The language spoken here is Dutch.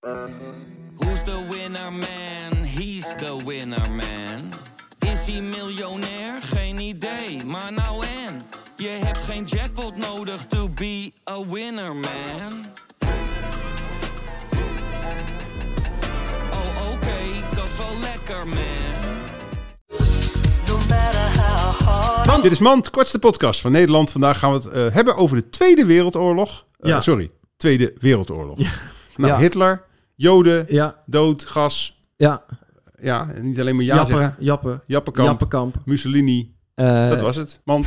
Who's the winner man? He's the winner man. Is hij miljonair? Geen idee, maar nou en. Je hebt geen jackpot nodig to be a winner man. Oh oké, dat is wel lekker man. Dit is Mand, kortste podcast van Nederland. Vandaag gaan we het eh, hebben over de Tweede Wereldoorlog. Eh, Ja. Sorry, Tweede Wereldoorlog. Nou, Ja. Hitler, Joden, Ja, dood, gas. ja. Ja, en niet alleen maar ja zeggen. Jappen, Jappen, Jappenkamp, Jappenkamp. Mussolini. Eh, dat was het. Mand.